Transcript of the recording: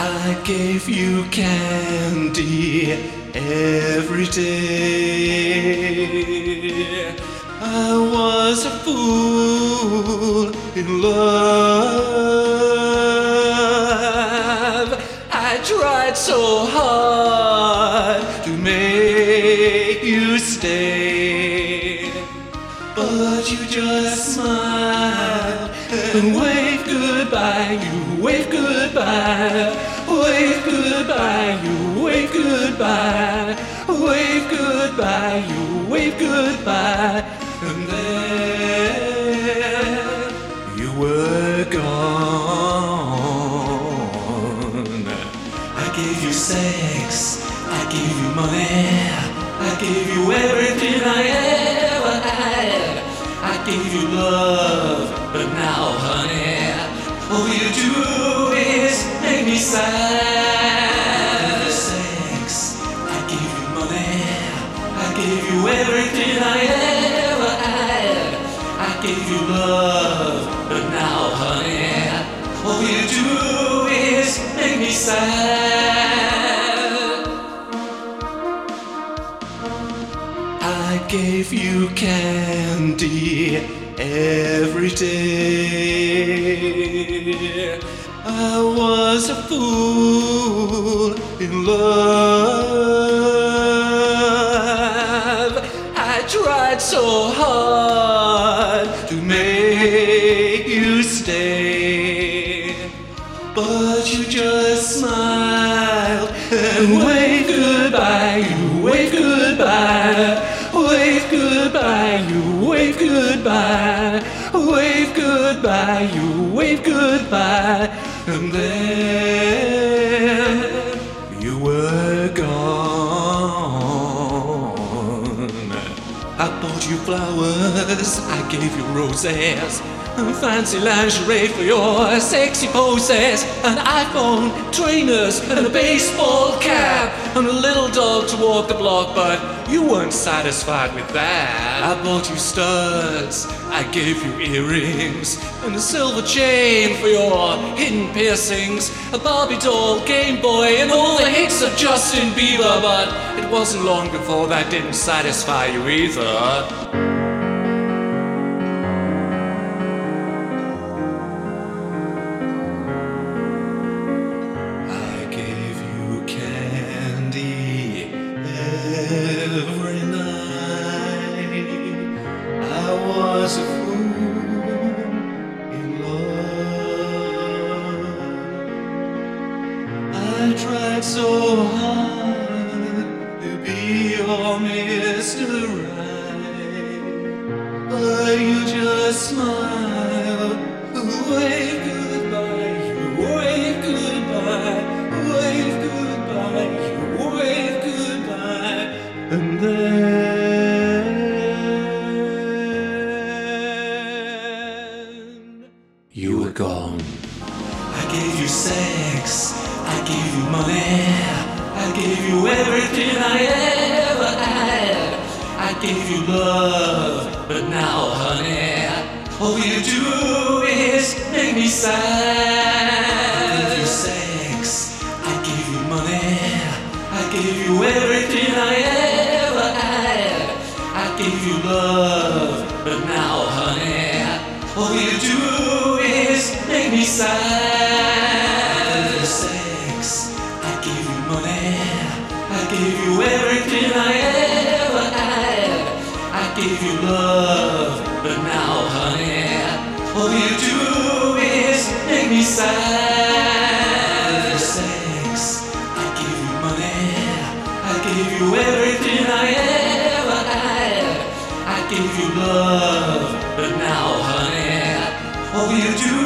I gave you candy every day. I was a fool in love. I tried so hard to make you stay, but you just and waved goodbye. You wave goodbye, wave goodbye. You wave goodbye, wave goodbye. You wave goodbye, and then you were gone. I gave you sex, I gave you money, I gave you everything I ever had. Gave you love, but now, honey, all you do is make me sad. Sex, I gave you money, I gave you everything I ever had. I gave you love, but now, honey, gave you candy every day. I was a fool in love. I tried so hard to make you stay, but you just smiled goodbye, wave goodbye. You wave goodbye, and then you were gone. I bought you flowers, I gave you roses, fancy lingerie for your sexy poses, an iPhone, trainers, and a baseball cap, and a little dog to walk the block, but you weren't satisfied with that. I bought you studs, I gave you earrings, and a silver chain for your hidden piercings, a Barbie doll, Game Boy, and all the hits of Justin Bieber, but it wasn't long before that didn't satisfy you either. A fool in love. I tried so hard to be your Mr. Right, but you just smiled, wave everything I ever had. I gave you love, but now, honey, all you do is make me sad. I gave you sex, I gave you money, I gave you everything I ever had. I gave you love, but now, honey, all you do is make me sad. I gave you everything I ever had. I gave you love, but now, honey, all you do is make me sad. You sex, I gave you money, I gave you everything I ever had. I gave you love, but now, honey, all you do